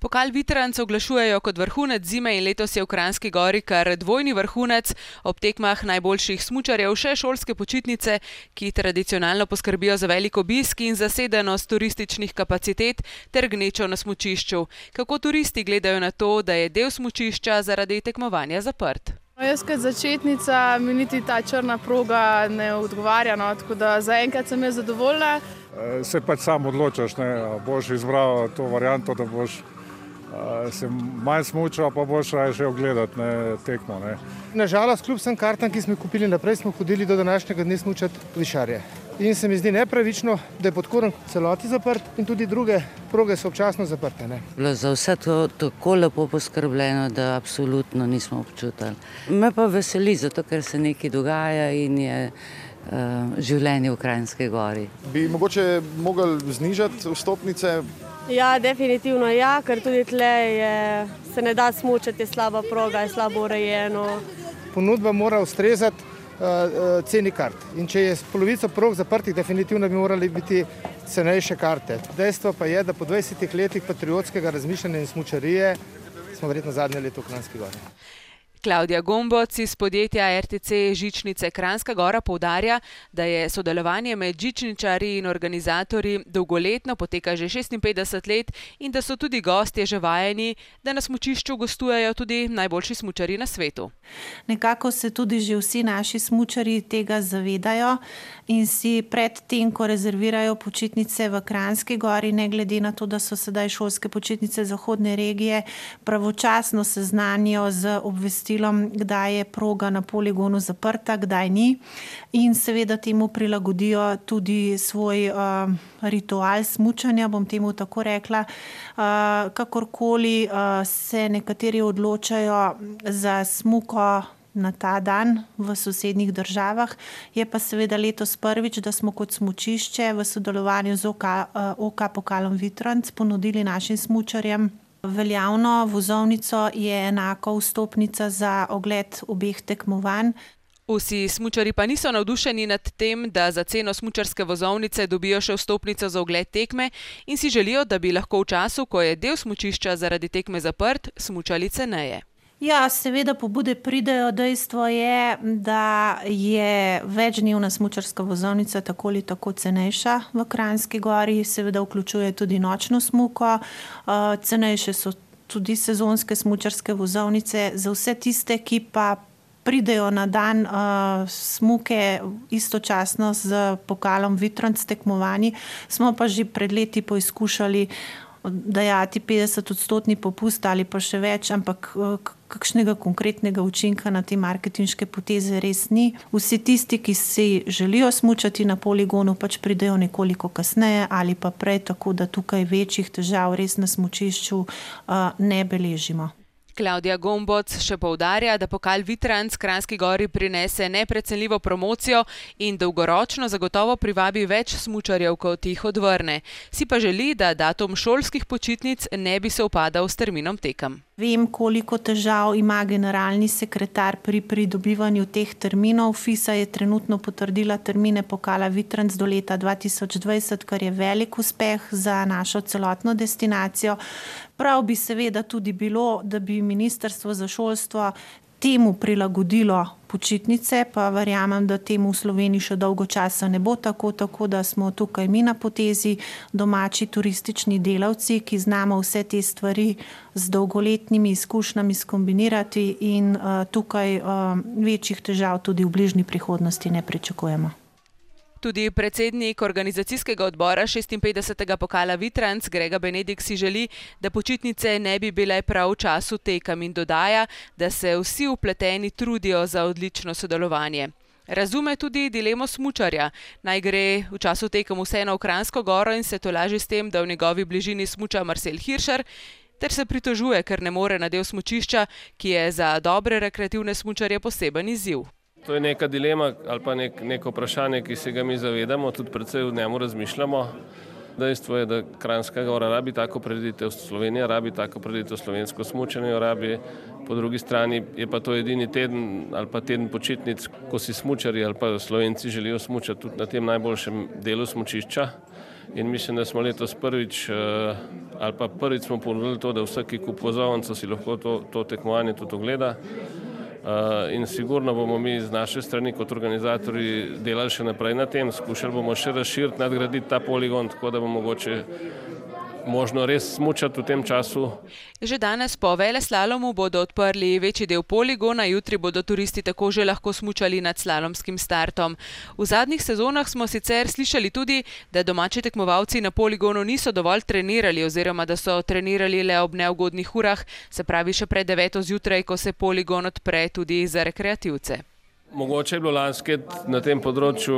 Pokal Vitranc oglašujejo kot vrhunec zime in letos je v Kranski gori kar dvojni vrhunec. Ob tekmah najboljših smučarjev še šolske počitnice, ki tradicionalno poskrbijo za velik obisk in zasedenost turističnih kapacitet ter gnečo na smučišču. Kako turisti gledajo na to, da je del smučišča zaradi tekmovanja zaprt? No, jaz kot začetnica mi niti ta črna proga ne odgovarja, no, tako da zaenkrat sem jaz zadovoljna. Se pač sam odločaš, ne, boš izbral to varianto, da boš se manj smučal, pa boš raje šel gledati ne, tekmo. Ne. Nažalost, kljub vsem kartam, ki smo jih kupili naprej, smo hodili do današnjega dne smučati višarje. In se mi zdi nepravično, da je podkoren celoti zaprt in tudi druge proge so občasno zaprte. Ne. Za vse to tako lepo poskrbljeno, da absolutno nismo občutili. Me pa veseli, zato ker se nekaj dogaja in je uh, življenje v Krajinski gori. Bi mogoče mogli znižati vstopnice? Ja, definitivno ja, ker tudi tle je, se ne da smučati, je slaba proga, je slabo urejeno. Ponudba mora ustrezati uh, ceni kart. In če je polovica prog zaprtih, definitivno bi morali biti cenejše karte. Dejstvo pa je, da po 20 letih patriotskega razmišljanja in smučarije smo verjetno zadnje leto v Kranski gori. Klaudija Gomboc iz podjetja RTC Žičnice Kranska Gora poudarja, da je sodelovanje med žičničarji in organizatorji dolgoletno, poteka že 56 let in da so tudi gostje že vajeni, da na smučišču gostujejo tudi najboljši smučarji na svetu. Nekako se tudi že vsi naši smučarji tega zavedajo in si pred tem, ko rezervirajo počitnice v Kranski Gori, ne glede na to, da so sedaj šolske počitnice zahodne regije, pravočasno seznanijo z obvestilom obvestilom, kdaj je proga na poligonu zaprta, kdaj ni, in seveda temu prilagodijo tudi svoj uh, ritual smučanja, bom temu tako rekla. Uh, kakorkoli uh, se nekateri odločajo za smuko. Na ta dan v sosednjih državah je pa seveda letos prvič, da smo kot smočišče v sodelovanju z OK, OK Pokalom Vitranc ponudili našim smočarjem Veljavno vozovnico je enako vstopnica za ogled obeh tekmovanj. Vsi smučari pa niso navdušeni nad tem, da za ceno smučarske vozovnice dobijo še vstopnico za ogled tekme in si želijo, da bi lahko v času, ko je del smučišča zaradi tekme zaprt, smučali ceneje. Ja, seveda pobude pridejo. Dejstvo je, da je večdnevna smučarska vozovnica tako ali tako cenejša v Kranjski gori, seveda vključuje tudi nočno smuko. Uh, cenejše so tudi sezonske smučarske vozovnice za vse tiste, ki pa pridejo na dan uh, smuke istočasno z pokalom Vitranc tekmovanji. Smo pa že pred leti poizkušali dajati 50 odstotni popust ali pa še več, ampak kakšnega konkretnega učinka na te marketinške poteze res ni. Vsi tisti, ki si želijo smučati na poligonu, pač pridejo nekoliko kasneje ali pa prej, tako da tukaj večjih težav res na smučišču ne beležimo. Klaudija Gomboc še poudarja, da pokal Vitranc Kranski gori prinese neprecenljivo promocijo in dolgoročno zagotovo privabi več smučarjev, kot jih odvrne. Si pa želi, da datum šolskih počitnic ne bi se upadal s terminom tekem. Vem, koliko težav ima generalni sekretar pri pridobivanju teh terminov. FISA je trenutno potrdila termine pokala Vitranc do leta 2020, kar je velik uspeh za našo celotno destinacijo. Prav bi seveda tudi bilo, da bi Ministrstvo za šolstvo temu prilagodilo počitnice, pa verjamem, da temu v Sloveniji še dolgo časa ne bo tako, tako da smo tukaj mi na potezi, domači turistični delavci, ki znamo vse te stvari z dolgoletnimi izkušnjami skombinirati in uh, tukaj uh, večjih težav tudi v bližnji prihodnosti ne pričakujemo. Tudi predsednik organizacijskega odbora 56. pokala Vitranc Grega Benedik si želi, da počitnice ne bi bile prav v času tekem in dodaja, da se vsi upleteni trudijo za odlično sodelovanje. Razume tudi dilemo smučarja, naj gre v času tekem vseeno v Kransko goro in se to laži s tem, da v njegovi bližini smuča Marcel Hirscher, ter se pritožuje, ker ne more na del smučišča, ki je za dobre rekreativne smučarje poseben izziv. To je neka dilema ali pa nek, neko vprašanje, ki se ga mi zavedamo, tudi predvsej v njemu razmišljamo. Dejstvo je, da Kranjska gora rabi tako preditev, Slovenija rabi tako preditev, slovensko smučanje rabi. Po drugi strani je pa to edini teden ali pa teden počitnic, ko si smučari ali pa slovenci želijo smučati tudi na tem najboljšem delu smučišča. In mislim, da smo letos prvič uh, ali pa prvič smo ponudili to, da vsak, ki kupuje vozovnico, si lahko to, to tekmovanje tudi ogleda. Uh, in sigurno bomo mi z naše strani kot organizatori delali še naprej na tem, skušali bomo še razširiti, nadgraditi ta poligon, tako da bo mogoče možno res smučati v tem času. Že danes po veleslalomu bodo odprli večji del poligona, jutri bodo turisti tako že lahko smučali nad slalomskim startom. V zadnjih sezonah smo sicer slišali tudi, da domači tekmovalci na poligonu niso dovolj trenirali oziroma da so trenirali le ob neugodnih urah, se pravi še pred deveto zjutraj, ko se poligon odpre tudi za rekreativce. Mogoče je bilo lansko na tem področju,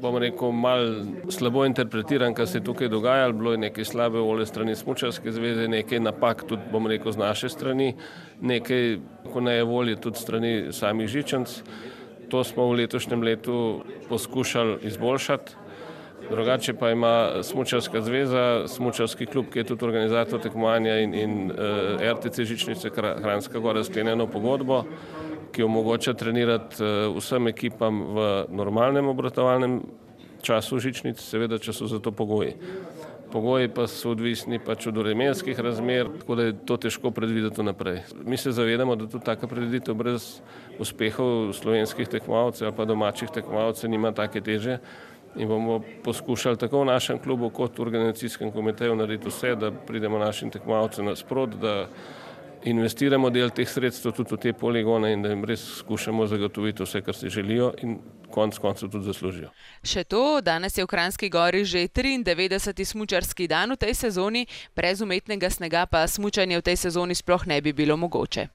bom rekel, malo slabo interpretiran, kar se je tukaj dogajalo. Bilo je nekaj slabe volje strani Smučarske zveze, nekaj napak tudi, bom rekel, z naše strani, nekaj, ko ne je volje tudi strani samih žičanc. To smo v letošnjem letu poskušali izboljšati. Drugače pa ima Smučarska zveza, Smučarski klub, ki je tudi organizator tekmovanja in, in uh, eh, RTC Žičnice Hranska Gora sklenjeno pogodbo ki omogoča trenirati eh, vsem ekipam v normalnem obratovalnem času žičnic, seveda, če so za to pogoji. Pogoji pa so odvisni pač od vremenskih razmer, tako da je to težko predvideti naprej. Mi se zavedamo, da tudi taka predviditev brez uspehov slovenskih tekmovalcev ali pa domačih tekmovalcev nima take teže in bomo poskušali tako v našem klubu kot v organizacijskem komiteju narediti vse, da pridemo našim tekmovalcem nasprot, da investiramo del teh sredstev tudi v te poligone in da jim res skušamo zagotoviti vse, kar si želijo in konc koncev tudi zaslužijo. Še to, danes je v Kranjski gori že 93. smučarski dan v tej sezoni, brez umetnega snega pa smučanje v tej sezoni sploh ne bi bilo mogoče.